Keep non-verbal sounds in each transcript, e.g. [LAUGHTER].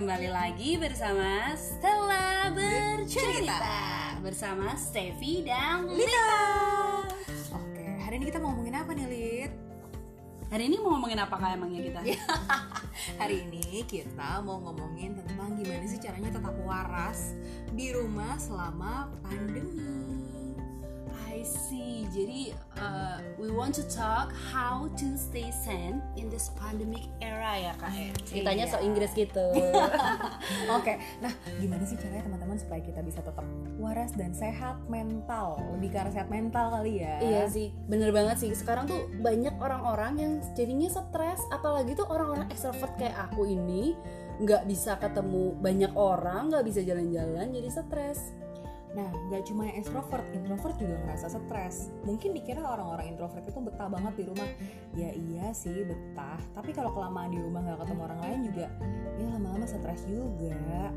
kembali lagi bersama Stella bercerita bersama Steffi dan Lita. Oke, hari ini kita mau ngomongin apa nih, Lid? Hari ini mau ngomongin apa kah emangnya kita? [LAUGHS] Hari ini kita mau ngomongin tentang gimana sih caranya tetap waras di rumah selama pandemi. I see. Jadi uh, we want to talk how to stay sane in this pandemic era ya kak. ya? Ceritanya Iya. so Inggris gitu. [LAUGHS] Oke, nah gimana sih caranya teman-teman supaya kita bisa tetap waras dan sehat mental? Lebih ke arah sehat mental kali ya? Iya sih, bener banget sih. Sekarang tuh banyak orang-orang yang jadinya stres, apalagi tuh orang-orang ekstrovert kayak aku ini nggak bisa ketemu banyak orang, nggak bisa jalan-jalan, jadi stres. Nah, nggak cuma yang extrovert, introvert juga ngerasa stres. Mungkin dikira orang-orang introvert itu betah banget di rumah. Ya iya sih betah. Tapi kalau kelamaan di rumah nggak ketemu orang lain juga, ya lama-lama stres juga.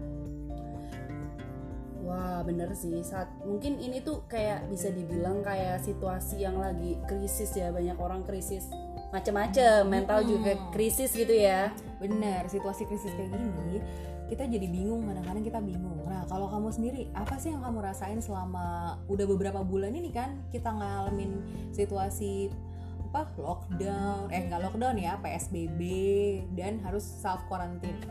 Wah bener sih. Saat mungkin ini tuh kayak bisa dibilang kayak situasi yang lagi krisis ya, banyak orang krisis macem-macem, mental Hmm. juga krisis gitu ya. Bener, situasi krisis kayak gini, kita jadi bingung. Kadang-kadang kita bingung. Nah, kalau kamu sendiri, apa sih yang kamu rasain selama udah beberapa bulan ini kan kita ngalamin situasi apa lockdown, eh nggak lockdown ya, PSBB dan harus self quarantine.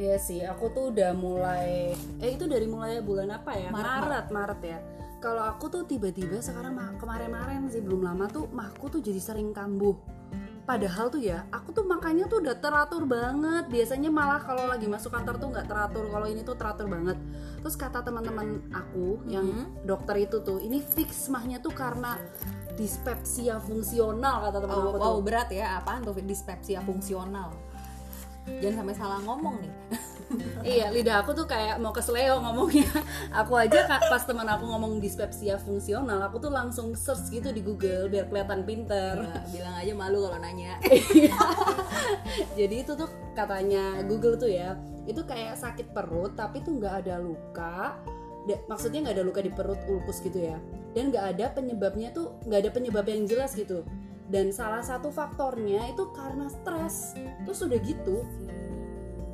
Iya sih, aku tuh udah mulai eh itu dari mulai bulan apa ya? Maret, Maret, Maret, ya. Kalau aku tuh tiba-tiba sekarang kemarin-kemarin sih belum lama tuh mahku tuh jadi sering kambuh. Padahal tuh ya, aku tuh makannya tuh udah teratur banget. Biasanya malah kalau lagi masuk kantor tuh nggak teratur. Kalau ini tuh teratur banget. Terus kata teman-teman aku yang Hmm. dokter itu tuh, ini fix mahnya tuh karena dispepsia fungsional kata teman Oh, aku tuh. wow, berat ya, apaan tuh dispepsia fungsional? Jangan sampai salah ngomong nih. Iya lidah aku tuh kayak mau kesleo ngomongnya. Aku aja pas teman aku ngomong dispepsia fungsional aku tuh langsung search gitu di Google biar kelihatan pinter. Ya, bilang aja malu kalau nanya. jadi itu tuh katanya Google tuh ya itu kayak sakit perut tapi tuh nggak ada luka Da- maksudnya nggak ada luka di perut ulkus gitu ya. Dan nggak ada penyebabnya tuh nggak ada penyebab yang jelas gitu. Dan salah satu faktornya itu karena stres. Terus udah gitu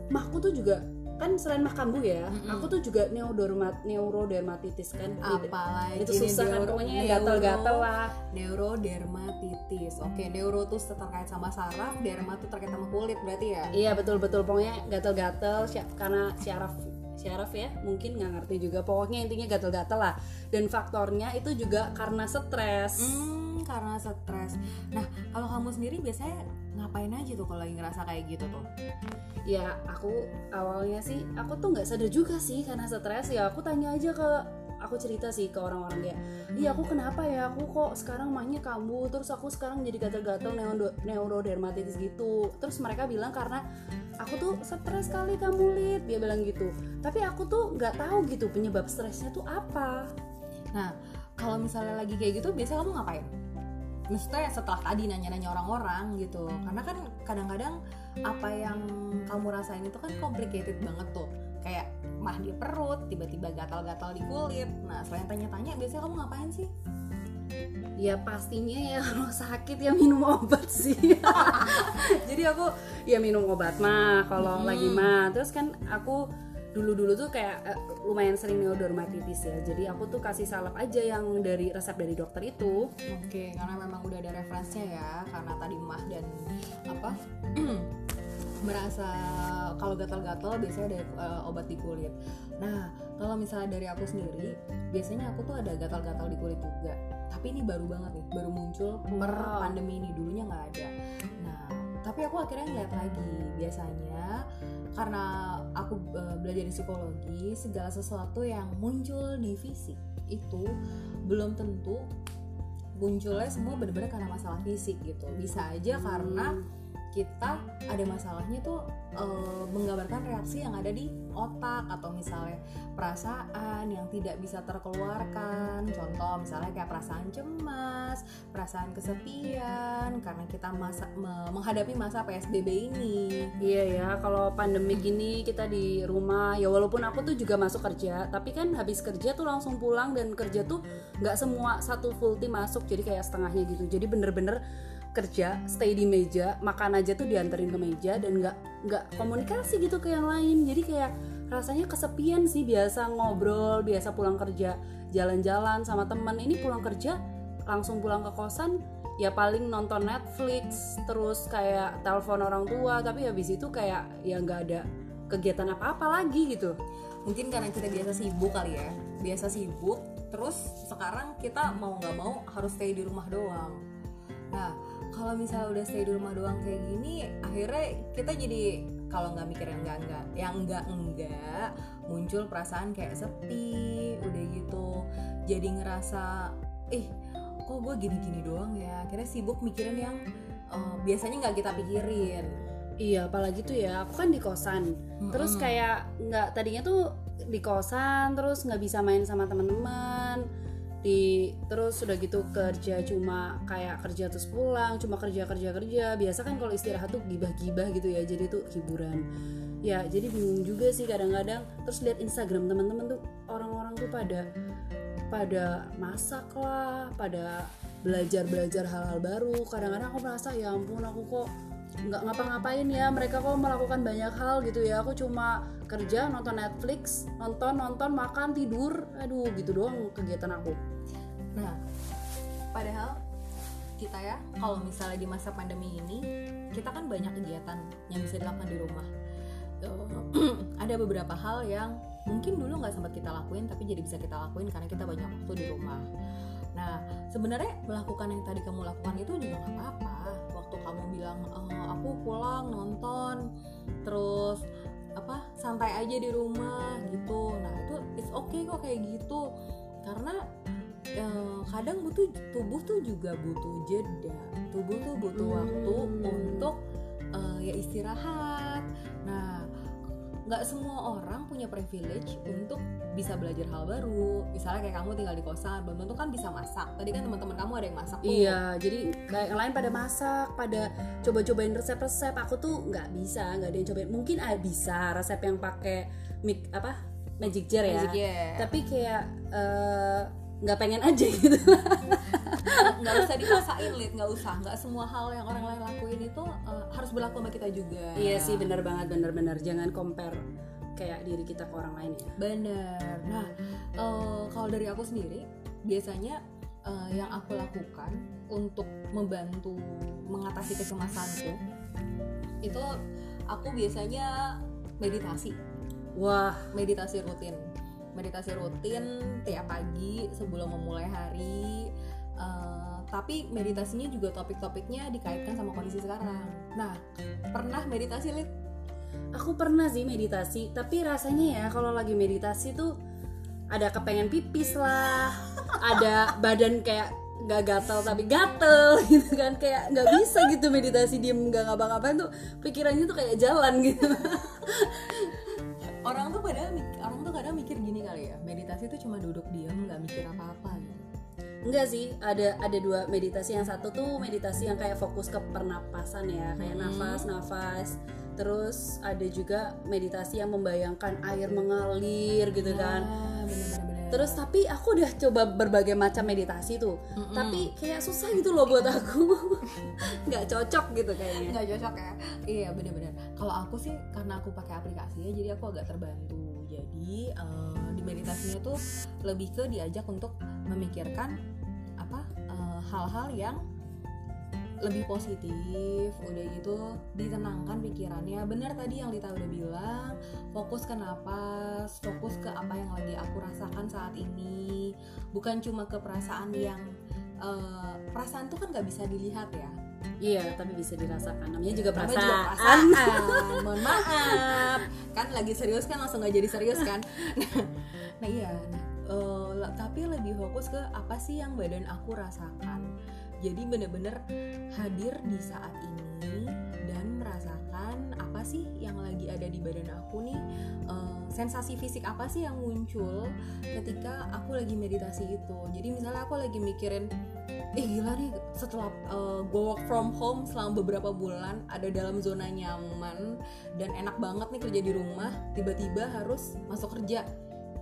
mahku tuh juga kan selain mah kambuh ya Mm-mm. aku tuh juga neurodermat neurodermatitis kan Apalagi itu susah kan pokoknya neuro- gatel-gatel lah Neurodermatitis. Oke, neuro tuh terkait sama saraf, derma tuh terkait sama kulit berarti ya? Iya betul betul pokoknya gatel-gatel sy- karena syaraf syaraf ya mungkin nggak ngerti juga pokoknya intinya gatel-gatel lah dan faktornya itu juga karena stres. Hmm, karena stres. Nah, kalau kamu sendiri biasanya ngapain aja tuh kalau lagi ngerasa kayak gitu tuh? Ya aku awalnya sih aku tuh nggak sadar juga sih karena stres ya aku tanya aja ke aku cerita sih ke orang-orang kayak iya aku kenapa ya? Aku kok sekarang mahnya kambuh terus aku sekarang jadi gatel-gatel neuro neurodermatitis gitu. Terus mereka bilang karena aku tuh stres sekali kamu lid dia bilang gitu. Tapi aku tuh nggak tahu gitu penyebab stresnya tuh apa. Nah, kalau misalnya lagi kayak gitu, biasanya kamu ngapain? Maksudnya setelah tadi nanya-nanya orang-orang gitu. Karena kan kadang-kadang apa yang kamu rasain itu kan complicated banget tuh Kayak mah di perut, tiba-tiba gatal-gatal di kulit. Nah, selain tanya-tanya, biasanya kamu ngapain sih? ya pastinya ya [LAUGHS] kalau sakit ya minum obat sih. [LAUGHS] Jadi aku ya minum obat mah kalau Hmm. lagi mah. Terus kan aku dulu-dulu tuh kayak eh, lumayan sering neurodermatitis ya. Jadi aku tuh kasih salep aja yang dari resep dari dokter itu. Oke, karena memang udah ada referensinya ya. Karena tadi mah dan apa [CLEARS THROAT] merasa kalau gatal-gatal biasanya ada eh, obat di kulit. Nah, kalau misalnya dari aku sendiri, biasanya aku tuh ada gatal-gatal di kulit juga. Tapi ini baru banget nih, baru muncul per pandemi ini dulunya nggak ada. Nah, tapi aku akhirnya ngeliat lagi biasanya karena aku eh, belajar di psikologi, segala sesuatu yang muncul di fisik itu belum tentu munculnya semua benar-benar karena masalah fisik gitu. Bisa aja karena kita ada masalahnya tuh eh, menggambarkan reaksi yang ada di otak atau misalnya perasaan yang tidak bisa terkeluarkan contoh misalnya kayak perasaan cemas perasaan kesepian karena kita masa me- menghadapi masa PSBB ini. Iya ya, kalau pandemi gini kita di rumah ya walaupun aku tuh juga masuk kerja, tapi kan habis kerja tuh langsung pulang dan kerja tuh nggak semua satu full tim masuk, jadi kayak setengahnya gitu. Jadi bener-bener kerja, stay di meja, makan aja tuh dianterin ke meja dan nggak nggak komunikasi gitu ke yang lain. Jadi kayak rasanya kesepian sih biasa ngobrol, biasa pulang kerja jalan-jalan sama teman. Ini pulang kerja langsung pulang ke kosan ya paling nonton Netflix terus kayak telepon orang tua tapi habis itu kayak ya nggak ada kegiatan apa-apa lagi gitu Mungkin karena kita biasa sibuk kali ya, biasa sibuk. Terus sekarang kita mau nggak mau harus stay di rumah doang. Nah, kalau misalnya udah stay di rumah doang kayak gini, akhirnya kita jadi kalau nggak mikir yang enggak enggak, yang enggak enggak, muncul perasaan kayak sepi, udah gitu. Jadi ngerasa, ih kok gue gini-gini doang ya. Akhirnya sibuk mikirin yang eh, biasanya nggak kita pikirin. iya apalagi tuh ya aku kan di kosan terus kayak nggak tadinya tuh di kosan terus nggak bisa main sama teman-teman di terus sudah gitu kerja cuma kayak kerja terus pulang cuma kerja kerja kerja. Biasa kan kalau istirahat tuh gibah-gibah gitu ya jadi tuh hiburan. Ya jadi bingung juga sih kadang-kadang. Terus lihat Instagram teman-teman tuh orang-orang tuh pada pada masak lah pada belajar belajar hal-hal baru. Kadang-kadang aku merasa ya ampun aku kok nggak ngapa-ngapain ya mereka kok melakukan banyak hal gitu ya aku cuma kerja nonton Netflix nonton nonton makan tidur aduh gitu doang kegiatan aku Nah, padahal kita ya kalau misalnya di masa pandemi ini kita kan banyak kegiatan yang bisa dilakukan di rumah. Eh, [CLEARS THROAT] ada beberapa hal yang mungkin dulu nggak sempat kita lakuin tapi jadi bisa kita lakuin karena kita banyak waktu di rumah. Nah, sebenarnya melakukan yang tadi kamu lakukan itu juga nggak apa-apa. Waktu kamu bilang "Eh, aku pulang nonton, terus apa santai aja di rumah gitu. Nah itu it's okay kok kayak gitu karena eh, kadang butuh tubuh tuh juga butuh jeda tubuh tuh butuh Hmm. waktu untuk eh, ya istirahat nah nggak semua orang punya privilege untuk bisa belajar hal baru. Misalnya kayak kamu tinggal di kosan belum tentu kan bisa masak. Tadi kan teman-teman kamu ada yang masak tuh. Iya jadi kayak yang lain pada masak pada coba-cobain resep-resep. Aku tuh nggak bisa nggak ada yang cobain. Mungkin ada bisa resep yang pakai mic apa magic jar ya. Magic jar. tapi kayak eh, nggak pengen aja gitu [LAUGHS] nggak usah dipaksain lid. Nggak usah. Nggak semua hal yang orang lain lakuin itu eh, harus berlaku sama kita juga. Iya sih bener banget bener-bener jangan compare kayak diri kita ke orang lain ya. Bener. Nah, eh, kalau dari aku sendiri, biasanya eh, yang aku lakukan untuk membantu mengatasi kecemasanku itu aku biasanya meditasi, wah. Meditasi rutin, meditasi rutin tiap pagi sebelum memulai hari. Eh, tapi meditasinya juga topik-topiknya dikaitkan sama kondisi sekarang. Nah, pernah meditasi Lid? aku pernah sih meditasi tapi rasanya ya kalau lagi meditasi tuh ada kepengen pipis lah ada badan kayak nggak gatal tapi gatel [LAUGHS] gitu kan kayak nggak bisa gitu meditasi diem nggak ngapa-ngapain tuh pikirannya tuh kayak jalan gitu orang tuh padahal mik- orang tuh kadang mikir gini kali ya meditasi tuh cuma duduk diam nggak mikir apa-apa gitu Enggak sih, ada ada dua meditasi yang satu tuh meditasi yang kayak fokus ke pernapasan ya, kayak Hmm. nafas, nafas. Terus ada juga meditasi yang membayangkan air mengalir gitu kan. Ah, bener-bener Terus tapi aku udah coba berbagai macam meditasi tuh, Mm-mm. tapi kayak susah gitu loh buat aku, [LAUGHS] nggak cocok gitu kayaknya. nggak cocok ya iya bener-bener kalau aku sih karena aku pakai aplikasinya jadi aku agak terbantu jadi eh, di meditasinya tuh lebih ke diajak untuk memikirkan hal-hal yang lebih positif udah gitu ditenangkan pikirannya benar tadi yang Lita udah bilang fokus ke napas fokus ke apa yang lagi aku rasakan saat ini bukan cuma ke perasaan yang eh, perasaan tuh kan nggak bisa dilihat ya Iya, tapi bisa dirasakan. Namanya juga Namanya perasaan. juga perasaan. [LAUGHS] Mohon maaf. Kan lagi serius kan langsung gak jadi serius kan. [LAUGHS] nah iya. Nah, eh, la- tapi lebih fokus ke apa sih yang badan aku rasakan. Jadi bener-bener hadir di saat ini dan merasakan apa sih yang lagi ada di badan aku nih. eh, sensasi fisik apa sih yang muncul ketika aku lagi meditasi itu. Jadi misalnya aku lagi mikirin eh gila nih setelah uh, gue work from home selama beberapa bulan ada dalam zona nyaman dan enak banget nih kerja di rumah tiba-tiba harus masuk kerja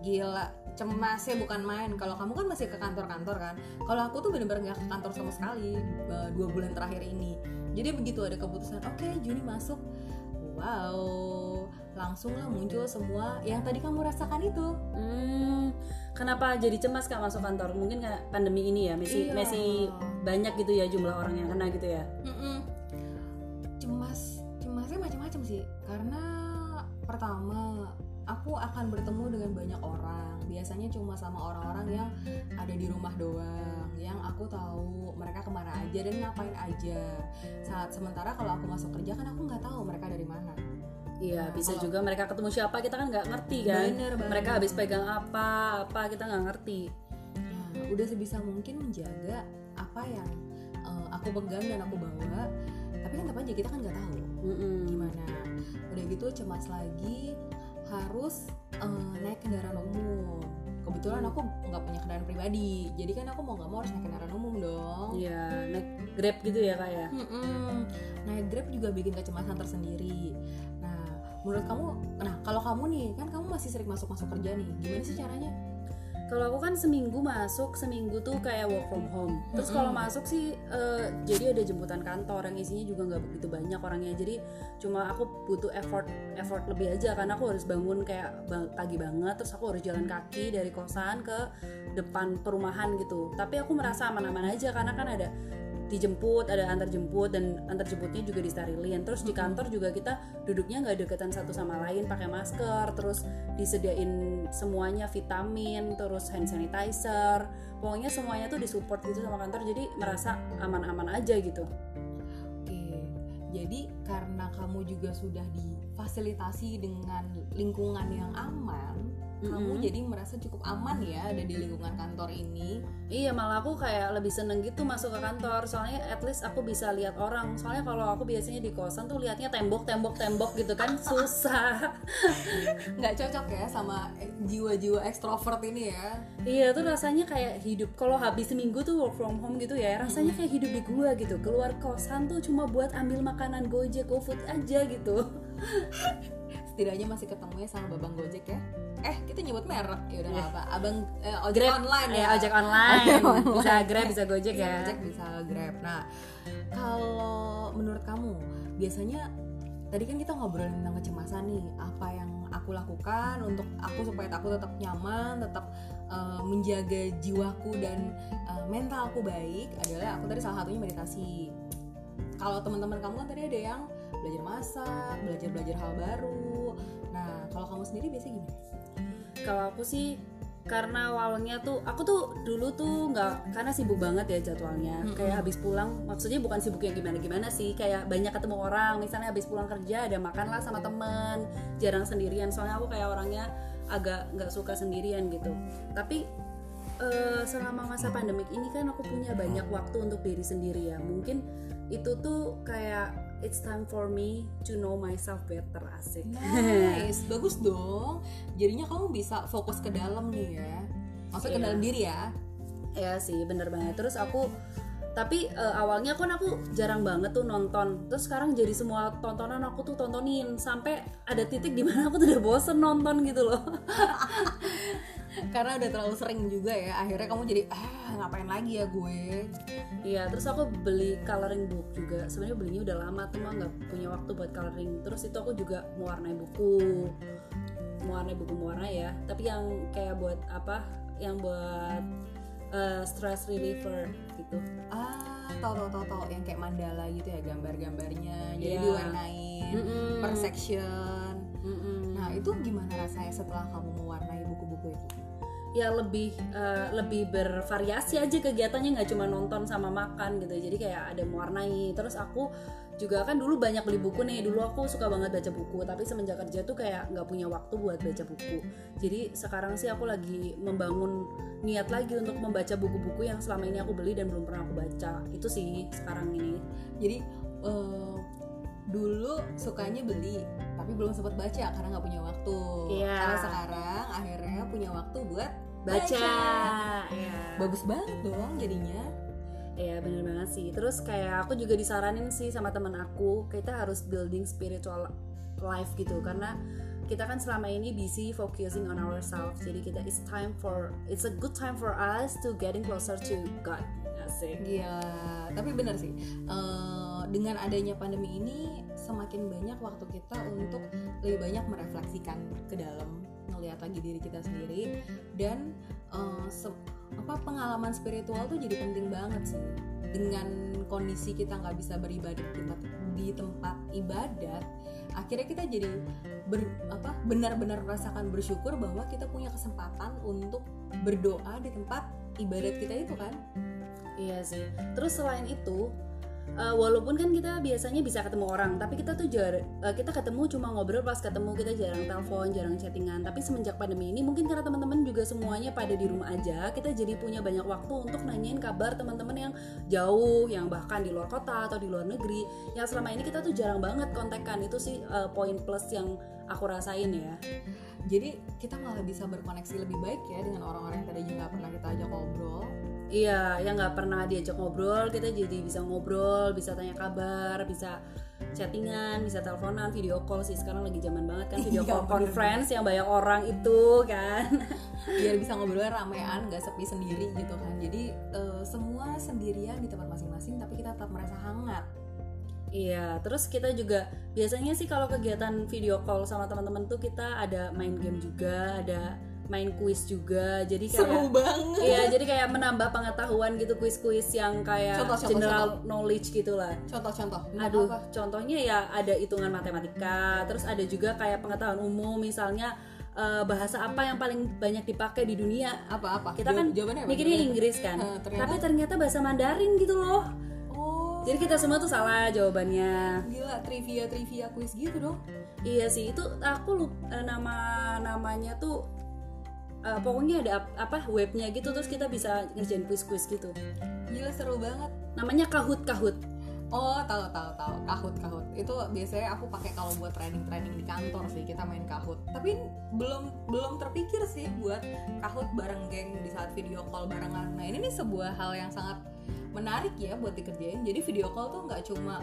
gila cemasnya bukan main. Kalau kamu kan masih ke kantor-kantor kan. Kalau aku tuh bener-bener gak ke kantor sama sekali uh, dua bulan terakhir ini. Jadi begitu ada keputusan oke okay, Juni masuk. Wow langsung lah muncul semua yang tadi kamu rasakan itu. Hmm, kenapa jadi cemas kak masuk kantor? Mungkin kayak pandemi ini ya masih iya. masih banyak gitu ya jumlah orang yang kena gitu ya? Mm-mm. cemas cemasnya macam-macam sih. Karena pertama aku akan bertemu dengan banyak orang biasanya cuma sama orang-orang yang ada di rumah doang yang aku tahu mereka ke mana aja dan ngapain aja saat sementara kalau aku masuk kerja kan aku nggak tahu mereka dari mana Iya, nah, bisa kalau, juga mereka ketemu siapa kita kan nggak ngerti kan. Bener, bener. Mereka habis pegang apa, apa kita nggak ngerti. Nah, udah sebisa mungkin menjaga apa yang uh, aku pegang dan aku bawa. Tapi kan tetap aja kita kan nggak tahu mm -mm. gimana. Udah gitu cemas lagi harus uh, naik kendaraan umum. Kebetulan aku nggak punya kendaraan pribadi jadi kan aku mau nggak mau harus naik kendaraan umum dong. Iya naik grab gitu ya kak ya? Mm-mm. naik grab juga bikin kecemasan tersendiri. Nah menurut kamu nah kalau kamu nih kan kamu masih sering masuk masuk kerja nih gimana sih caranya kalau aku kan seminggu masuk seminggu tuh kayak work from home. Terus kalau masuk sih uh, jadi ada jemputan kantor yang isinya juga nggak begitu banyak orangnya. Jadi cuma aku butuh effort effort lebih aja karena aku harus bangun kayak pagi banget terus aku harus jalan kaki dari kosan ke depan perumahan gitu. Tapi aku merasa aman-aman aja karena kan ada dijemput ada antar jemput dan antar jemputnya juga disterilin. Terus di kantor juga kita duduknya nggak deketan satu sama lain pakai masker terus disediain semuanya vitamin terus hand sanitizer. Pokoknya semuanya tuh disupport gitu sama kantor jadi merasa aman-aman aja gitu. Oke jadi karena kamu juga sudah difasilitasi dengan lingkungan yang aman kamu jadi merasa cukup aman ya ada di lingkungan kantor ini? Iya malah aku kayak lebih seneng gitu masuk ke kantor. Soalnya at least aku bisa lihat orang. Soalnya kalau aku biasanya di kosan tuh liatnya tembok tembok tembok gitu kan. [LAUGHS] Susah. Nggak cocok ya sama jiwa-jiwa ekstrovert ini ya? Iya tuh rasanya kayak hidup. Kalau habis seminggu tuh work from home gitu ya rasanya kayak hidup di gua gitu. Keluar kosan tuh cuma buat ambil makanan gojek gofood aja gitu. Setidaknya masih ketemu ya sama babang gojek ya eh kita nyebut merek. Ya udah yeah. apa abang eh, ojek grab, online ya, ya ojek online. bisa grab bisa gojek ya. Ojek bisa grab. Nah kalau menurut kamu biasanya tadi kan kita ngobrolin tentang kecemasan nih. Apa yang aku lakukan untuk aku supaya aku tetap nyaman tetap uh, menjaga jiwaku dan uh, mentalku baik adalah aku tadi salah satunya meditasi. Kalau teman-teman kamu kan tadi ada yang belajar masak belajar belajar hal baru nah kalau kamu sendiri biasanya gimana? Kalau aku sih karena awalnya tuh aku tuh dulu tuh nggak karena sibuk banget ya jadwalnya. Mm -hmm. kayak habis pulang maksudnya bukan sibuk yang gimana gimana sih kayak banyak ketemu orang. Misalnya habis pulang kerja ada makan lah sama temen. Jarang sendirian. Soalnya aku kayak orangnya agak nggak suka sendirian gitu. Tapi uh, selama masa pandemik ini kan aku punya banyak waktu untuk diri sendiri ya. Mungkin itu tuh kayak it's time for me to know myself better asik. Nice. [LAUGHS] Bagus dong. Jadinya kamu bisa fokus ke dalam nih ya. Maksudnya yeah. ke iya. dalam diri ya. Ya sih bener banget. Terus aku tapi uh, awalnya kan aku jarang banget tuh nonton. Terus sekarang jadi semua tontonan aku tuh tontonin. Sampai ada titik di mana aku tuh udah bosen nonton gitu loh [LAUGHS] karena udah terlalu sering juga ya akhirnya kamu jadi ah ngapain lagi ya gue? Iya terus aku beli coloring book juga. Sebenarnya belinya udah lama tuh mah nggak punya waktu buat coloring. Terus itu aku juga mewarnai buku. Mewarnai buku mewarnai ya. Tapi yang kayak buat apa? Yang buat uh, stress reliever gitu. Ah tau tau tau tau yang kayak mandala gitu ya gambar-gambarnya. Jadi yeah. diwarnain. Mm -mm. per section. Mm -mm. nah itu gimana rasanya setelah kamu mewarnai buku-buku itu ya lebih uh, lebih bervariasi aja kegiatannya nggak cuma nonton sama makan gitu. Jadi kayak ada mewarnai. Terus aku juga kan dulu banyak beli buku nih. Dulu aku suka banget baca buku tapi semenjak kerja tuh kayak nggak punya waktu buat baca buku. Jadi sekarang sih aku lagi membangun niat lagi untuk membaca buku-buku yang selama ini aku beli dan belum pernah aku baca. Itu sih sekarang ini. Jadi uh, dulu sukanya beli tapi belum sempat baca karena nggak punya waktu yeah. kalau sekarang akhirnya punya waktu buat baca, baca. Yeah. bagus banget dong jadinya Iya bener banget sih. Terus kayak aku juga disaranin sih sama temen aku kita harus building spiritual life gitu karena kita kan selama ini busy focusing on ourselves. Jadi kita it's time for it's a good time for us to getting closer to God. Asik. Gila, tapi bener sih. eh, dengan adanya pandemi ini semakin banyak waktu kita untuk lebih banyak merefleksikan ke dalam, melihat lagi diri kita sendiri dan se- apa pengalaman spiritual tuh jadi penting banget sih. Dengan kondisi kita nggak bisa beribadah di tempat, di tempat ibadat, akhirnya kita jadi ber, apa benar-benar merasakan bersyukur bahwa kita punya kesempatan untuk berdoa di tempat ibadat kita itu kan. Iya sih. Terus selain itu, uh, walaupun kan kita biasanya bisa ketemu orang, tapi kita tuh jar uh, kita ketemu cuma ngobrol pas ketemu kita jarang telepon, jarang chattingan. Tapi semenjak pandemi ini mungkin karena teman-teman juga semuanya pada di rumah aja, kita jadi punya banyak waktu untuk nanyain kabar teman-teman yang jauh, yang bahkan di luar kota atau di luar negeri. Yang selama ini kita tuh jarang banget kontekan. Itu sih uh, poin plus yang aku rasain ya. jadi kita malah bisa berkoneksi lebih baik ya dengan orang-orang yang tadi juga pernah kita ajak ngobrol Iya, yang nggak pernah diajak ngobrol, kita jadi bisa ngobrol, bisa tanya kabar, bisa chattingan, bisa teleponan, video call sih. Sekarang lagi zaman banget kan video Iya, call conference yang banyak orang itu kan. [LAUGHS] biar bisa ngobrol ramean nggak sepi sendiri gitu kan. Jadi eh, semua sendirian di tempat masing-masing tapi kita tetap merasa hangat. Iya, terus kita juga biasanya sih kalau kegiatan video call sama teman-teman tuh kita ada main game juga, ada main kuis juga. Jadi seru kayak banget Iya, jadi kayak menambah pengetahuan gitu kuis-kuis yang kayak Contoh, contoh, general knowledge gitu lah. contoh-contoh Aduh, apa? contohnya ya ada hitungan matematika, terus ada juga kayak pengetahuan umum, misalnya eh, bahasa apa yang paling banyak dipakai di dunia. apa-apa Kita kan jawabannya apa? mikirnya Inggris kan, Eh, ternyata- tapi ternyata bahasa Mandarin gitu loh. apa? oh Jadi kita semua tuh salah jawabannya. gila trivia trivia kuis gitu dong Iya sih, itu aku lupa nama namanya tuh eh, pokoknya ada ap- apa webnya gitu, terus kita bisa ngerjain kuis-kuis gitu. gila seru banget. Namanya kahut kahut. Oh tahu tahu tahu. Kahut kahut itu biasanya aku pakai kalau buat training training di kantor sih kita main kahut. Tapi belum belum terpikir sih buat kahut bareng geng di saat video call barengan. Nah ini nih sebuah hal yang sangat menarik ya buat dikerjain. Jadi video call tuh nggak cuma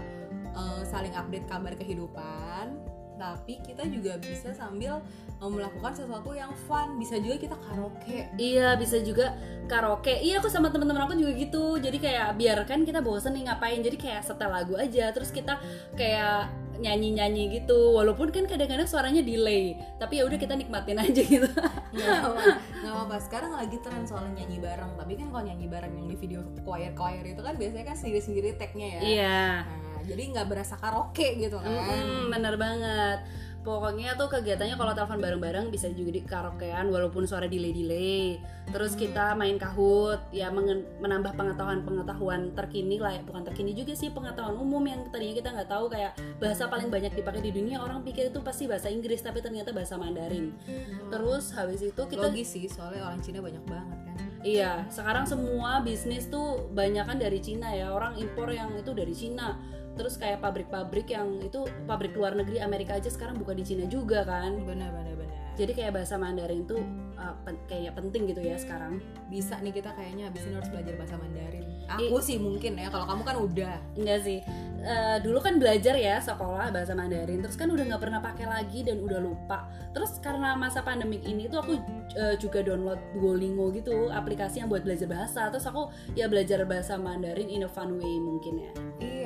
eh, saling update kabar kehidupan tapi kita juga bisa sambil eh, melakukan sesuatu yang fun bisa juga kita karaoke Iya bisa juga karaoke. Iya aku sama teman-teman aku juga gitu. Jadi kayak biarkan kita bosen nih ngapain. Jadi kayak setel lagu aja. Terus kita kayak nyanyi-nyanyi gitu. Walaupun kan kadang-kadang suaranya delay. Tapi ya udah kita nikmatin [LAUGHS] aja gitu. nggak apa nggak apa sekarang lagi tren soal nyanyi bareng tapi kan kalau nyanyi bareng yang di video choir choir itu kan biasanya kan sendiri sendiri tagnya ya Iya. nah, jadi nggak berasa karaoke gitu kan Mm-mm, bener banget. Pokoknya tuh kegiatannya kalau telepon bareng-bareng bisa juga di karaokean walaupun suara delay-delay. Terus kita main kahut, ya menambah pengetahuan-pengetahuan terkini lah, ya. bukan terkini juga sih pengetahuan umum yang tadinya kita nggak tahu kayak bahasa paling banyak dipakai di dunia orang pikir itu pasti bahasa Inggris tapi ternyata bahasa Mandarin. Terus habis itu kita logis sih soalnya orang Cina banyak banget kan Iya, sekarang semua bisnis tuh banyak kan dari Cina ya. Orang impor yang itu dari Cina. Terus kayak pabrik-pabrik yang itu pabrik luar negeri Amerika aja sekarang buka di Cina juga kan. benar benar benar Jadi kayak bahasa Mandarin tuh uh, pen- kayak penting gitu ya sekarang. bisa nih kita kayaknya habis ini harus belajar bahasa Mandarin aku sih mungkin ya kalau kamu kan udah Enggak sih. Eh, dulu kan belajar ya sekolah bahasa Mandarin, terus kan udah nggak pernah pakai lagi dan udah lupa. Terus karena masa pandemik ini tuh aku eh, juga download Duolingo gitu, aplikasi yang buat belajar bahasa. Terus aku ya belajar bahasa Mandarin in a fun way mungkin ya. Iya,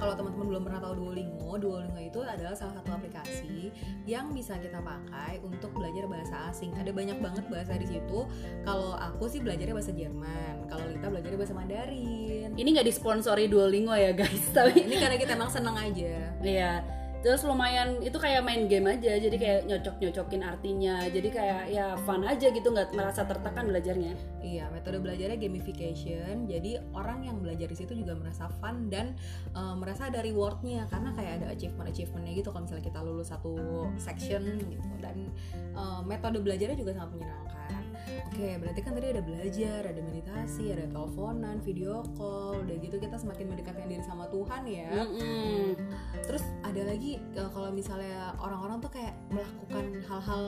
kalau teman-teman belum pernah tahu Duolingo, Duolingo itu adalah salah satu aplikasi yang bisa kita pakai untuk belajar bahasa asing. Ada banyak banget bahasa di situ. Kalau aku sih belajarnya bahasa Jerman, kalau Lita belajarnya bahasa Mandarin. Ini nggak disponsori Duolingo ya guys, tapi Ini karena kita emang seneng aja. Iya. Terus lumayan itu kayak main game aja, jadi kayak nyocok-nyocokin artinya. Jadi kayak ya fun aja gitu, nggak merasa tertekan belajarnya. Iya, metode belajarnya gamification. Jadi orang yang belajar di situ juga merasa fun dan eh, merasa ada rewardnya karena kayak ada achievement achievementnya gitu. Kalau misalnya kita lulus satu section gitu dan eh, metode belajarnya juga sangat menyenangkan. Oke berarti kan tadi ada belajar ada meditasi ada teleponan video call udah gitu kita semakin mendekatkan diri sama Tuhan ya Mm-mm. terus ada lagi eh, kalau misalnya orang-orang tuh kayak melakukan hal-hal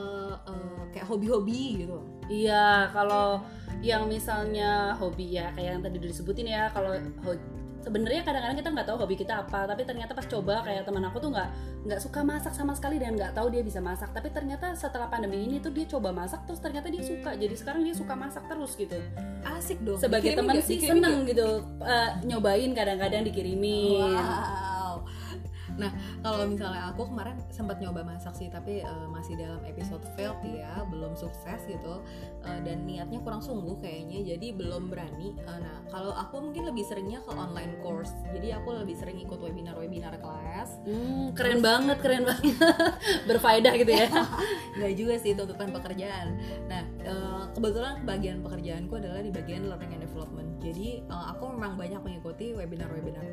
eh, kayak hobi-hobi gitu Iya, kalau yang misalnya hobi ya kayak yang tadi disebutin ya, kalau ho- sebenarnya kadang-kadang kita nggak tahu hobi kita apa, tapi ternyata pas coba kayak teman aku tuh nggak nggak suka masak sama sekali dan nggak tahu dia bisa masak, tapi ternyata setelah pandemi ini tuh dia coba masak terus ternyata dia suka, jadi sekarang dia suka masak terus gitu. asik dong Sebagai teman sih seneng gitu eh, nyobain kadang-kadang dikirimin. Wow. Nah, kalau misalnya aku kemarin sempat nyoba masak sih, tapi eh, masih dalam episode failed ya, belum sukses gitu, Eh, dan niatnya kurang sungguh kayaknya, jadi belum berani. Eh, nah, kalau aku mungkin lebih seringnya ke online course, jadi aku lebih sering ikut webinar-webinar kelas. Hmm, keren banget, keren banget, [LAUGHS] berfaedah gitu ya. [LAUGHS] Nggak juga sih tuntutan pekerjaan. Nah, kebetulan bagian pekerjaanku adalah di bagian learning and development. Jadi aku memang banyak mengikuti webinar-webinar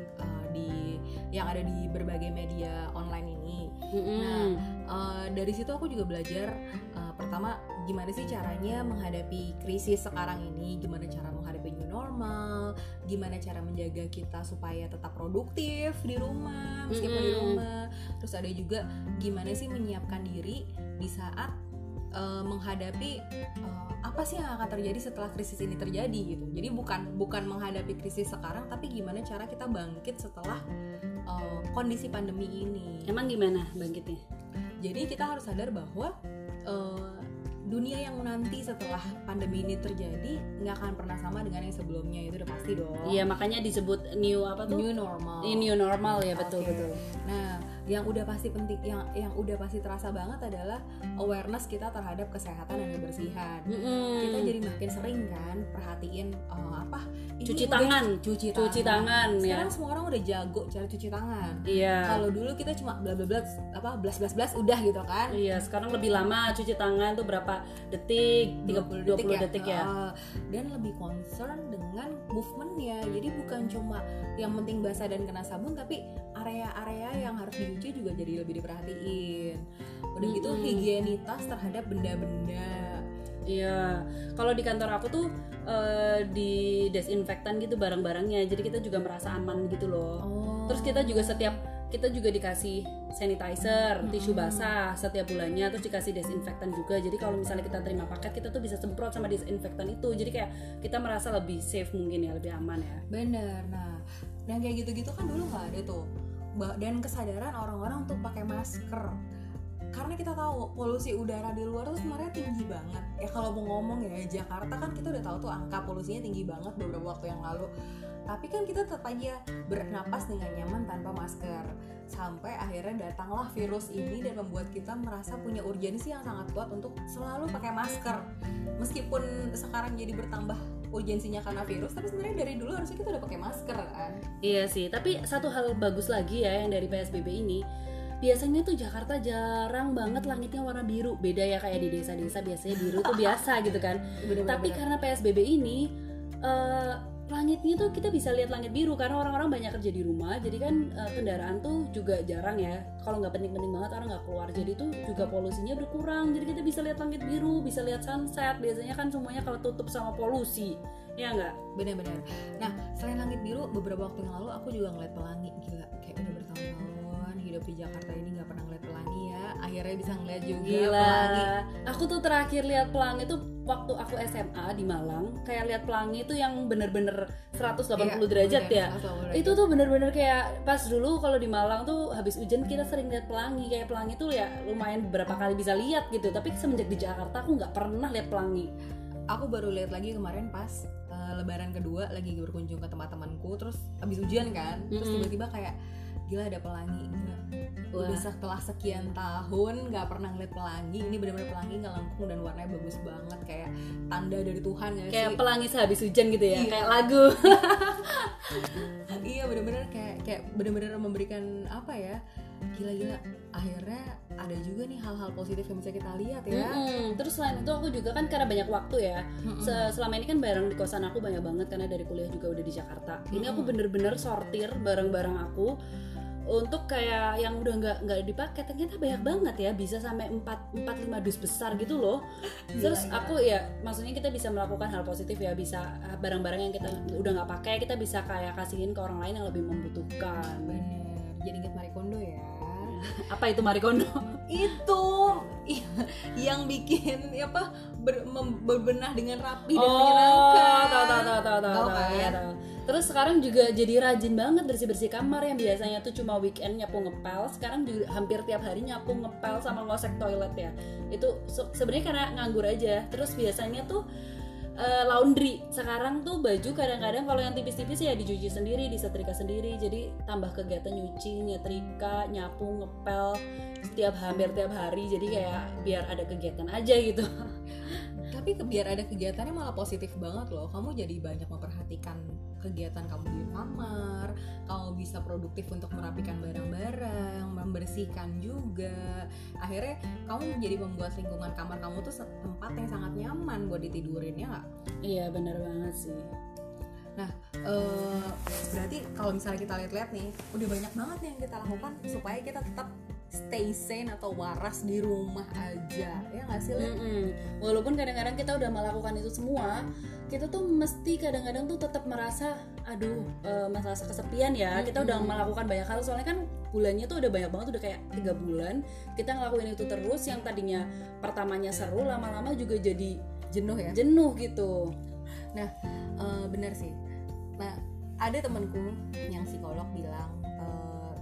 di yang ada di berbagai media online ini. Mm-mm. Uh, dari situ aku juga belajar uh, pertama gimana sih caranya menghadapi krisis sekarang ini, gimana cara menghadapi new normal, gimana cara menjaga kita supaya tetap produktif di rumah meskipun di Mm-mm. rumah. Terus ada juga gimana sih menyiapkan diri di saat uh, menghadapi uh, apa sih yang akan terjadi setelah krisis ini terjadi gitu. Jadi bukan bukan menghadapi krisis sekarang tapi gimana cara kita bangkit setelah uh, kondisi pandemi ini. Emang gimana bangkitnya? Jadi kita harus sadar bahwa eh, dunia yang nanti setelah pandemi ini terjadi nggak akan pernah sama dengan yang sebelumnya itu udah pasti dong. Iya makanya disebut new apa tuh? New normal. Ini new normal ya betul Oke. betul. Nah, yang udah pasti penting, yang yang udah pasti terasa banget adalah awareness kita terhadap kesehatan dan kebersihan. Mm-mm. Kita jadi makin sering kan perhatiin eh, apa? ini Cuci udah tangan. cuci tangan. cuci tangan ya. Sekarang semua orang udah jago cara cuci tangan. Iya. Kalau dulu kita cuma bla bla bla apa blas blas blas udah gitu kan. Iya, sekarang lebih lama cuci tangan tuh berapa detik? 30 20 detik, ya. Uh, dan lebih concern dengan movementnya jadi bukan cuma yang penting basah dan kena sabun tapi area-area yang harus dicuci juga jadi lebih diperhatiin udah gitu higienitas terhadap benda-benda Iya. Kalau di kantor aku tuh eh, di desinfektan gitu barang-barangnya. Jadi kita juga merasa aman gitu loh. oh Terus kita juga setiap kita juga dikasih sanitizer, Mm-mm. tisu basah setiap bulannya, terus dikasih desinfektan juga. Jadi kalau misalnya kita terima paket, kita tuh bisa semprot sama desinfektan itu. Jadi kayak kita merasa lebih safe mungkin ya, lebih aman ya. bener nah dan kayak gitu-gitu kan dulu nggak ada tuh dan kesadaran orang-orang untuk pakai masker. Karena kita tahu polusi udara di luar tuh sebenarnya tinggi banget. Ya kalau mau ngomong ya Jakarta kan kita udah tahu tuh angka polusinya tinggi banget beberapa waktu yang lalu. Tapi kan kita tetap aja bernapas dengan nyaman tanpa masker. Sampai akhirnya datanglah virus ini dan membuat kita merasa punya urgensi yang sangat kuat untuk selalu pakai masker. Meskipun sekarang jadi bertambah urgensinya karena virus tapi sebenarnya dari dulu harusnya kita udah pakai masker kan? Iya sih, tapi satu hal bagus lagi ya yang dari PSBB ini biasanya tuh Jakarta jarang banget langitnya warna biru. Beda ya kayak di desa-desa biasanya biru tuh biasa gitu kan. Tapi karena PSBB ini eh, langitnya tuh kita bisa lihat langit biru karena orang-orang banyak kerja di rumah jadi kan eh, kendaraan tuh juga jarang ya. Kalau nggak penting-penting banget orang nggak keluar. Jadi tuh juga polusinya berkurang jadi kita bisa lihat langit biru bisa lihat sunset. Biasanya kan semuanya kalau tutup sama polusi ya nggak? Bener-bener nah selain langit biru beberapa waktu yang lalu aku juga ngeliat pelangi gila. Kayak udah bertahun-tahun hidup di Jakarta ini nggak pernah ngeliat pelangi ya. Akhirnya bisa ngeliat juga Gila. pelangi. Aku tuh terakhir lihat pelangi tuh waktu aku SMA di Malang, kayak lihat pelangi itu yang bener-bener 180 Iya, derajat bener, ya. 180 Itu tuh bener-bener kayak pas dulu kalau di Malang tuh habis hujan kita sering lihat pelangi, kayak pelangi tuh ya lumayan beberapa kali bisa lihat gitu. Tapi semenjak di Jakarta aku nggak pernah lihat pelangi. aku baru lihat lagi kemarin pas uh, lebaran kedua lagi berkunjung ke tempat temanku terus habis hujan kan terus tiba-tiba kayak gila ada pelangi gila Wah. udah setelah sekian tahun nggak pernah ngeliat pelangi ini benar-benar pelangi ngelengkung dan warnanya bagus banget kayak tanda dari Tuhan gak Kayak sih pelangi sehabis hujan gitu ya, Iya. kayak lagu. [LAUGHS] iya bener-bener kayak kayak bener-bener memberikan apa ya gila-gila akhirnya ada juga nih hal-hal positif yang bisa kita lihat ya Mm-mm. Terus selain itu aku juga kan karena banyak waktu ya. Mm-mm. Se- selama ini kan barang di kosan aku banyak banget karena dari kuliah juga udah di Jakarta. Ini aku bener-bener sortir barang-barang aku untuk kayak yang udah nggak nggak dipakai ternyata banyak banget ya bisa sampai 4 4 5 dus besar gitu loh. Terus Gila, aku ya maksudnya kita bisa melakukan hal positif ya bisa ah, barang-barang yang kita udah nggak pakai kita bisa kayak kasihin ke orang lain yang lebih membutuhkan. Bener jadi inget Marie Kondo ya. [LAUGHS] Apa itu Marikondo? Itu [LAUGHS] yang bikin ya apa ber, mem- berbenah dengan rapi dan oh menyenangkan. tahu tahu tahu tahu tahu Tahu tahu, kan? iya, tahu. Terus sekarang juga jadi rajin banget bersih bersih kamar yang biasanya tuh cuma weekend nyapu ngepel sekarang juga hampir tiap hari nyapu ngepel sama ngosek toilet ya. Itu se- sebenarnya karena nganggur aja. Terus biasanya tuh eh, laundry. Sekarang tuh baju kadang-kadang kalau yang tipis-tipis ya dicuci sendiri disetrika sendiri. Jadi tambah kegiatan nyuci nyetrika nyapu ngepel setiap hampir tiap hari. Jadi kayak biar ada kegiatan aja gitu [LAUGHS] tapi biar ada kegiatannya malah positif banget loh. Kamu jadi banyak memperhatikan kegiatan kamu di kamar kamu bisa produktif untuk merapikan barang-barang membersihkan juga. Akhirnya kamu menjadi membuat lingkungan kamar kamu tuh tempat yang sangat nyaman buat ditidurin ya nggak? Iya bener banget sih. Eh, berarti kalau misalnya kita lihat-lihat nih udah banyak banget nih yang kita lakukan supaya kita tetap stay sane atau waras di rumah aja ya nggak sih Lin? Mm-mm. Walaupun kadang-kadang kita udah melakukan itu semua, kita tuh mesti kadang-kadang tuh tetap merasa, aduh, eh, merasa kesepian ya. Kita udah melakukan banyak hal, soalnya kan bulannya tuh udah banyak banget, udah kayak tiga bulan. Kita ngelakuin itu terus, yang tadinya pertamanya seru, lama-lama juga jadi jenuh ya jenuh gitu. Eh, bener sih nah ada temanku yang psikolog bilang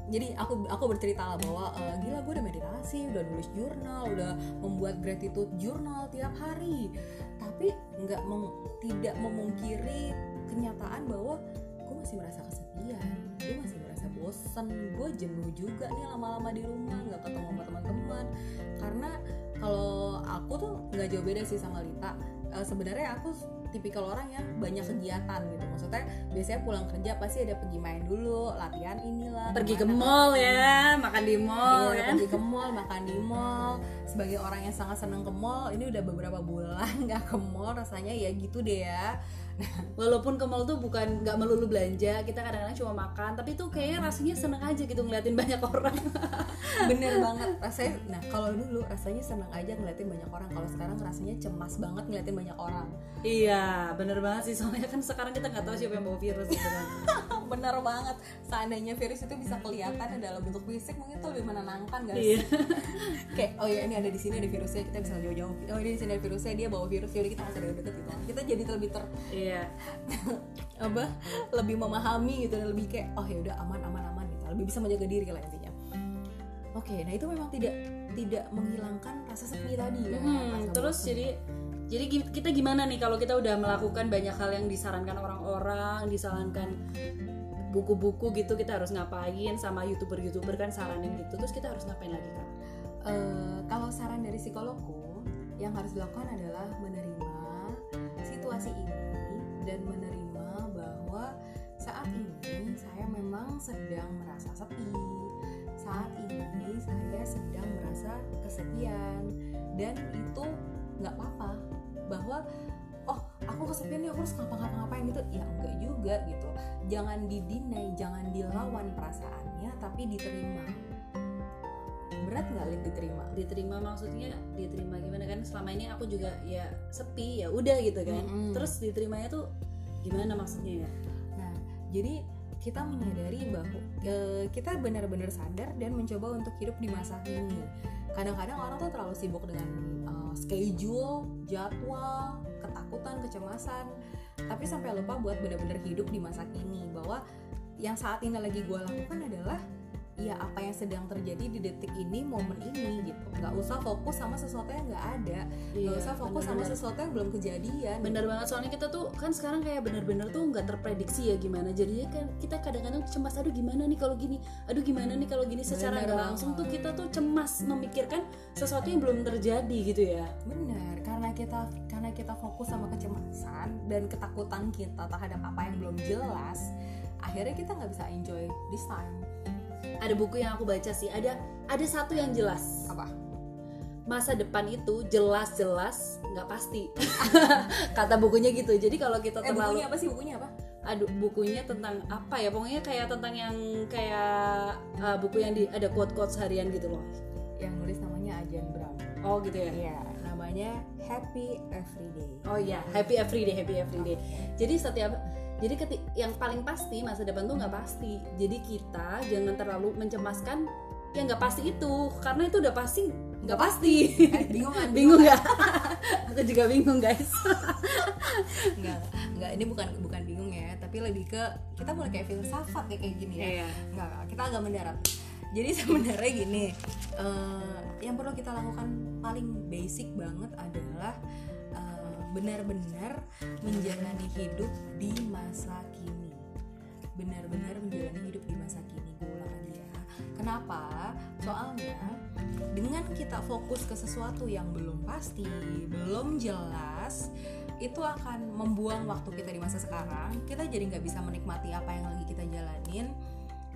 jadi aku aku bercerita lah bahwa eh, gila gue udah meditasi udah nulis jurnal udah membuat gratitude journal tiap hari. Tapi nggak mem- tidak memungkiri kenyataan bahwa gue masih merasa kesepian gue masih merasa bosen gue jenuh juga nih lama-lama di rumah nggak ketemu sama teman-teman. Karena kalau aku tuh nggak jauh beda sih sama Lita Eh, sebenarnya aku tipikal orang yang banyak kegiatan gitu maksudnya biasanya pulang kerja pasti ada pergi main dulu latihan inilah Pergi ke ke mana. mall ya, makan di mall Iya, kan. pergi ke mall makan di mall sebagai orang yang sangat senang ke mall ini udah beberapa bulan [LAUGHS] nggak ke mall rasanya ya gitu deh ya Walaupun ke mall tuh bukan nggak melulu belanja, kita kadang-kadang cuma makan, tapi tuh kayaknya rasanya seneng aja gitu ngeliatin banyak orang. [LAUGHS] bener banget rasanya nah kalau dulu rasanya senang aja ngeliatin banyak orang kalau sekarang rasanya cemas banget ngeliatin banyak orang Iya, bener banget sih. Soalnya kan sekarang kita nggak tahu siapa yang bawa virus gitu kan. [LAUGHS] bener banget. Seandainya virus itu bisa kelihatan dalam bentuk fisik mungkin tuh lebih menenangkan gak Iya. [LAUGHS] kayak oh ya ini ada di sini ada virusnya kita bisa jauh-jauh. Oh ini di sini ada virusnya dia bawa virus jadi kita nggak usah deket gitu. Kita jadi lebih ter Iya. [LAUGHS] apa lebih memahami gitu dan lebih kayak oh ya udah aman aman aman gitu. Lebih bisa menjaga diri lah intinya. Oke nah itu memang tidak tidak menghilangkan rasa sepi tadi ya. Hmm, rasa terus bosan. jadi jadi kita gimana nih kalau kita udah melakukan banyak hal yang disarankan orang-orang, disarankan buku-buku gitu kita harus ngapain sama youtuber-youtuber kan saranin gitu terus kita harus ngapain lagi kak? Eh, kalau saran dari psikologku yang harus dilakukan adalah menerima situasi ini dan menerima bahwa saat ini saya memang sedang merasa sepi saat ini saya sedang merasa kesepian dan itu nggak apa-apa bahwa kesepian nih aku harus ngapa-ngapain gitu ya enggak juga gitu jangan didinai jangan dilawan perasaannya tapi diterima berat nggak Lin diterima Diterima maksudnya diterima gimana kan selama ini aku juga ya sepi ya udah gitu kan. Mm-mm. Terus diterimanya tuh gimana maksudnya ya? Nah, jadi kita menyadari bahwa eh, kita benar-benar sadar dan mencoba untuk hidup di masa kini. Kadang-kadang orang tuh terlalu sibuk dengan eh, schedule, jadwal, ketakutan, kecemasan, tapi sampai lupa buat benar-benar hidup di masa kini bahwa yang saat ini lagi gue lakukan adalah ya apa yang sedang terjadi di detik ini momen ini gitu. Nggak usah fokus sama sesuatu yang nggak ada. Nggak usah fokus sama bener-bener. sesuatu yang belum kejadian Bener banget soalnya kita tuh kan sekarang kayak bener-bener tuh nggak terprediksi ya gimana. Jadinya kan kita kadang-kadang cemas aduh gimana nih kalau gini? Aduh gimana nih kalau gini? Secara Bener nggak langsung tuh kita tuh cemas memikirkan sesuatu yang belum terjadi gitu ya. Benar, karena kita karena kita fokus sama kecemasan dan ketakutan kita terhadap apa yang belum jelas, akhirnya kita nggak bisa enjoy this time. Ada buku yang aku baca sih. Ada ada satu yang jelas. Apa? masa depan itu jelas-jelas nggak pasti. [LAUGHS] Kata bukunya gitu. Jadi kalau kita Eh terlalu bukunya apa sih? Bukunya apa? aduh bukunya tentang apa ya? Pokoknya kayak tentang yang kayak uh, buku yang di ada quote quote harian gitu loh. Yang nulis namanya Ajan Bram oh gitu ya? Iya, namanya Happy Everyday. Oh iya happy everyday happy everyday. Jadi setiap jadi yang paling pasti masa depan tuh nggak pasti. Jadi kita jangan terlalu mencemaskan yang nggak pasti itu. Karena itu udah pasti nggak pasti. Eh, bingung kan? [LAUGHS] bingung nggak? [LAUGHS] aku juga bingung guys. [LAUGHS] Enggak, enggak ini bukan bukan bingung ya, tapi lebih ke kita mulai kayak filsafat ya kayak gini ya. Iya. Enggak, kita agak mendarat. Jadi sebenarnya gini, eh, yang perlu kita lakukan paling basic banget adalah benar-benar menjalani hidup di masa kini. Benar-benar menjalani hidup di masa kini. Gue ulang lagi ya. Kenapa? Soalnya dengan kita fokus ke sesuatu yang belum pasti, belum jelas, itu akan membuang waktu kita di masa sekarang. Kita jadi nggak bisa menikmati apa yang lagi kita jalanin,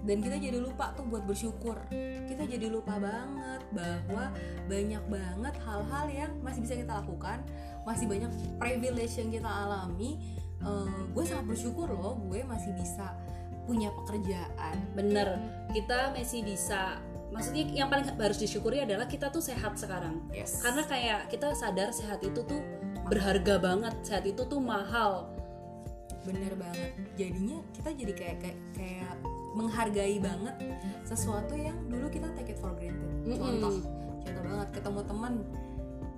dan kita jadi lupa tuh buat bersyukur. Kita jadi lupa banget bahwa banyak banget hal-hal yang masih bisa kita lakukan, masih banyak privilege yang kita alami. Eh, gue sangat bersyukur loh, gue masih bisa punya pekerjaan. bener kita masih bisa maksudnya yang paling harus disyukuri adalah kita tuh sehat sekarang Yes. karena kayak kita sadar sehat itu tuh berharga banget sehat itu tuh mahal bener banget jadinya kita jadi kayak kayak, kayak menghargai banget sesuatu yang dulu kita take it for granted Mm-mm. contoh contoh banget ketemu teman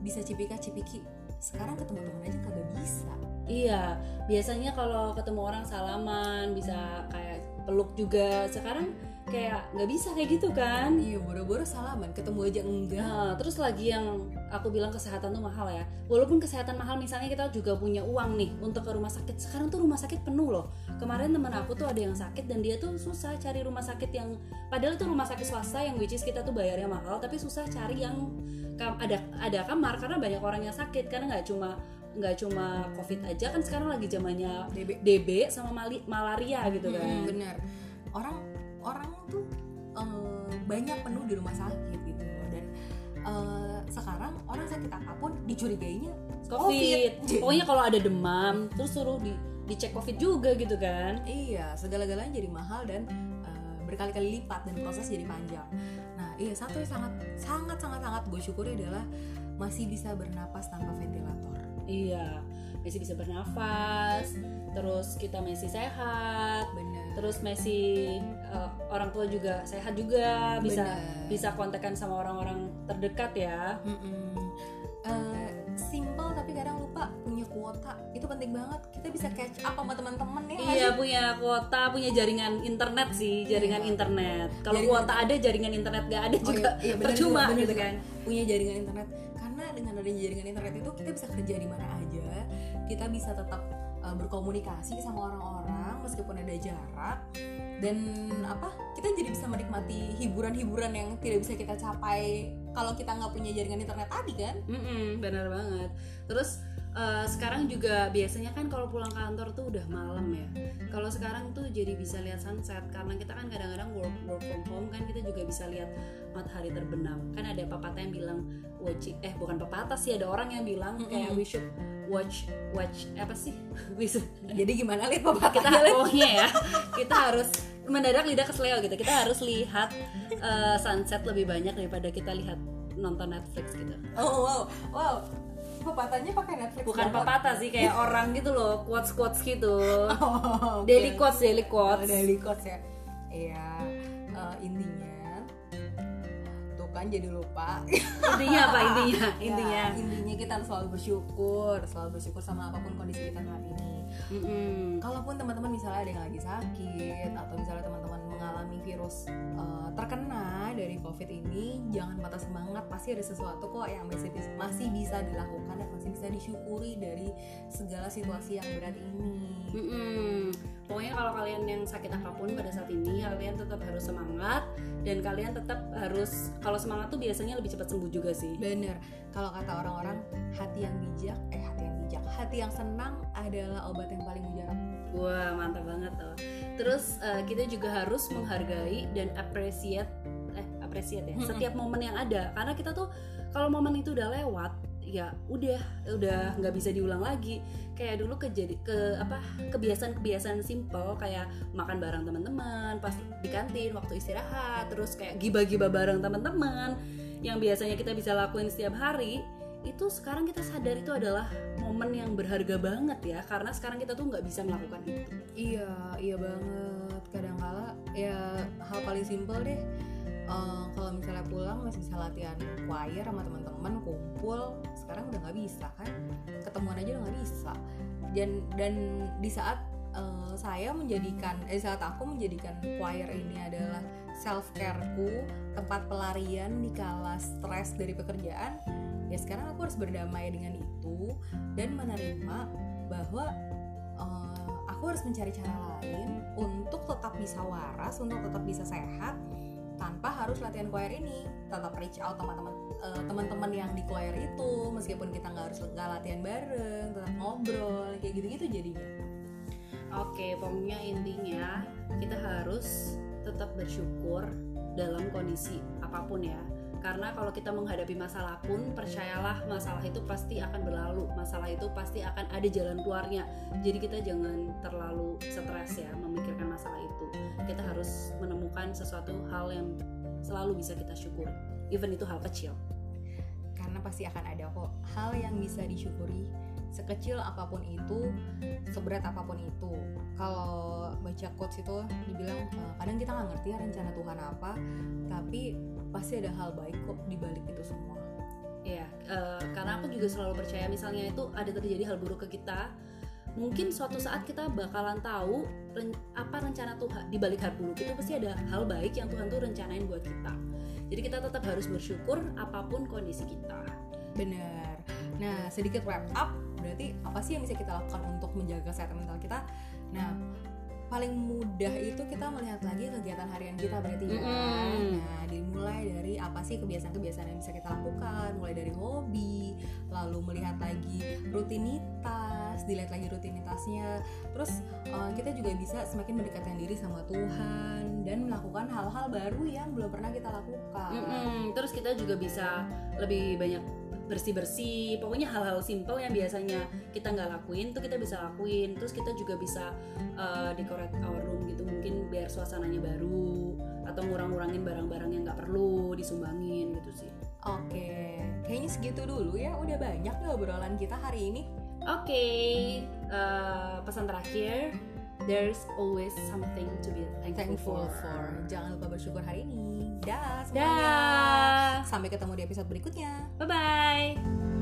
bisa cipika cipiki sekarang ketemu teman aja kagak bisa. Iya biasanya kalau ketemu orang salaman bisa kayak peluk juga. Sekarang kayak nggak bisa kayak gitu kan iya boro-boro salaman ketemu aja enggak Nah, terus lagi yang aku bilang kesehatan tuh mahal ya. Walaupun kesehatan mahal, misalnya kita juga punya uang nih untuk ke rumah sakit. Sekarang tuh rumah sakit penuh loh. Kemarin temen aku tuh ada yang sakit dan dia tuh susah cari rumah sakit yang padahal itu rumah sakit swasta yang which is kita tuh bayarnya mahal, tapi susah cari yang ada ada kamar karena banyak orang yang sakit karena nggak cuma nggak cuma covid aja kan sekarang lagi zamannya DB DB sama mali- malaria gitu kan. Mm, bener orang orang tuh eh, banyak penuh di rumah sakit gitu dan eh, sekarang orang sakit apa pun dicurigainya COVID. Covid. Pokoknya kalau ada demam terus suruh di dicek covid juga gitu kan. Iya, segala-galanya jadi mahal dan uh, berkali-kali lipat dan proses jadi panjang. Nah, iya satu yang sangat sangat sangat sangat gue syukuri adalah masih bisa bernapas tanpa ventilator. Iya, masih bisa bernafas, terus kita masih sehat, Bener. Terus masih eh, orang tua juga sehat juga, bisa Bener. bisa kontekan sama orang-orang terdekat ya. Uh, simple tapi kadang lupa punya kuota itu penting banget kita bisa catch up sama teman-teman ya Iya sih? punya kuota, punya jaringan internet sih, jaringan Iya. internet. Kalau kuota ada, jaringan internet gak ada Oh, juga iya, iya, percuma juga, gitu kan. punya jaringan internet karena dengan adanya jaringan internet itu kita bisa kerja di mana aja kita bisa tetap uh, berkomunikasi sama orang-orang meskipun ada jarak dan apa kita jadi bisa menikmati hiburan-hiburan yang tidak bisa kita capai kalau kita nggak punya jaringan internet tadi kan Mm-mm, benar banget. Terus eh, sekarang juga biasanya kan kalau pulang kantor tuh udah malam ya. Kalau sekarang tuh jadi bisa lihat sunset karena kita kan kadang-kadang work work from home kan kita juga bisa lihat matahari terbenam. Kan ada pepatah yang bilang watch eh bukan pepatah sih ada orang yang bilang kayak we should watch watch apa sih? [LAUGHS] Jadi gimana lihat bapak kita pokoknya ya [LAUGHS] kita harus mendadak lidah kesleo gitu. Kita harus lihat eh, sunset lebih banyak daripada kita lihat nonton Netflix gitu. oh wow wow pepatahnya pakai Netflix bukan banget. pepatah sih kayak orang gitu loh quotes quotes gitu. [LAUGHS] Oh, oke. daily quotes daily Oh, quotes daily quotes ya. Iya eh, intinya tuh kan jadi lupa. Intinya apa? Intinya [LAUGHS] Ya, intinya. intinya kita harus selalu bersyukur selalu bersyukur sama apa pun kondisi kita saat ini Mm-mm. kalaupun teman-teman misalnya ada yang lagi sakit atau misalnya teman-teman mengalami virus eh, terkena dari covid ini jangan patah semangat. Pasti ada sesuatu kok yang masih masih bisa dilakukan dan masih bisa disyukuri dari segala situasi yang berat ini. Mm-mm. pokoknya kalau kalian yang sakit apa pun pada saat ini kalian tetap harus semangat dan kalian tetap harus kalau semangat tuh biasanya lebih cepat sembuh juga sih. Bener. Kalau kata orang-orang hati yang bijak eh hati yang hati yang senang adalah obat yang paling mujarab. Wah mantap banget tuh. Terus eh, kita juga harus menghargai dan appreciate eh appreciate ya setiap momen yang ada. Karena kita tuh kalau momen itu udah lewat ya udah udah nggak bisa diulang lagi. Kayak dulu kejadi ke apa kebiasaan-kebiasaan simple kayak makan bareng teman-teman pas di kantin waktu istirahat terus kayak giba-giba bareng teman-teman yang biasanya kita bisa lakuin setiap hari itu sekarang kita sadar itu adalah momen yang berharga banget ya karena sekarang kita tuh nggak bisa melakukan itu. Iya iya banget. Kadang kala ya hal paling simpel deh uh, kalau misalnya pulang masih bisa latihan choir sama teman-teman kumpul sekarang udah nggak bisa kan? Ketemuan aja udah nggak bisa. Dan dan di saat uh, saya menjadikan eh saat aku menjadikan choir ini adalah self careku tempat pelarian di kala stres dari pekerjaan ya sekarang aku harus berdamai dengan itu dan menerima bahwa uh, aku harus mencari cara lain untuk tetap bisa waras untuk tetap bisa sehat tanpa harus latihan choir ini. Tetap reach out sama teman uh, teman-teman yang di choir itu meskipun kita nggak harus nggak latihan bareng tetap ngobrol kayak gitu-gitu jadinya. Oke pokoknya intinya kita harus tetap bersyukur dalam kondisi apa pun ya. Karena kalau kita menghadapi masalah pun percayalah masalah itu pasti akan berlalu. Masalah itu pasti akan ada jalan keluarnya. Jadi kita jangan terlalu stres ya memikirkan masalah itu. Kita harus menemukan sesuatu hal yang selalu bisa kita syukuri. Even itu hal kecil. Karena pasti akan ada kok hal yang bisa disyukuri sekecil apa pun itu seberat apa pun itu kalau baca quotes itu dibilang eh, kadang kita nggak ngerti ya rencana Tuhan apa tapi pasti ada hal baik kok di balik itu semua Iya, uh, karena aku juga selalu percaya misalnya itu ada terjadi hal buruk ke kita, mungkin suatu saat kita bakalan tahu ren apa rencana Tuhan di balik hal buruk itu pasti ada hal baik yang Tuhan tuh rencanain buat kita. Jadi kita tetap harus bersyukur apa pun kondisi kita. Bener. Nah, sedikit wrap up, berarti apa sih yang bisa kita lakukan untuk menjaga kesehatan mental kita? Nah, paling mudah itu kita melihat lagi kegiatan harian kita berarti ya. Mm-hmm. Nah, dimulai dari apa sih kebiasaan-kebiasaan yang bisa kita lakukan, mulai dari hobi, lalu melihat lagi rutinitas, dilihat lagi rutinitasnya. Terus uh, kita juga bisa semakin mendekatkan diri sama Tuhan dan melakukan hal-hal baru yang belum pernah kita lakukan. Mm-hmm. Terus kita juga bisa lebih banyak bersih-bersih pokoknya hal-hal simple yang biasanya kita nggak lakuin tuh kita bisa lakuin terus kita juga bisa uh, decorate our room gitu mungkin biar suasananya baru atau ngurang-ngurangin barang-barang yang nggak perlu disumbangin gitu sih oke kayaknya segitu dulu ya udah banyak nih obrolan kita hari ini oke okay. uh, eh, pesan terakhir there's always something to be thankful, thankful for. for. Jangan lupa bersyukur hari ini. Dah semuanya. Dah. Sampai ketemu di episode berikutnya. Bye bye.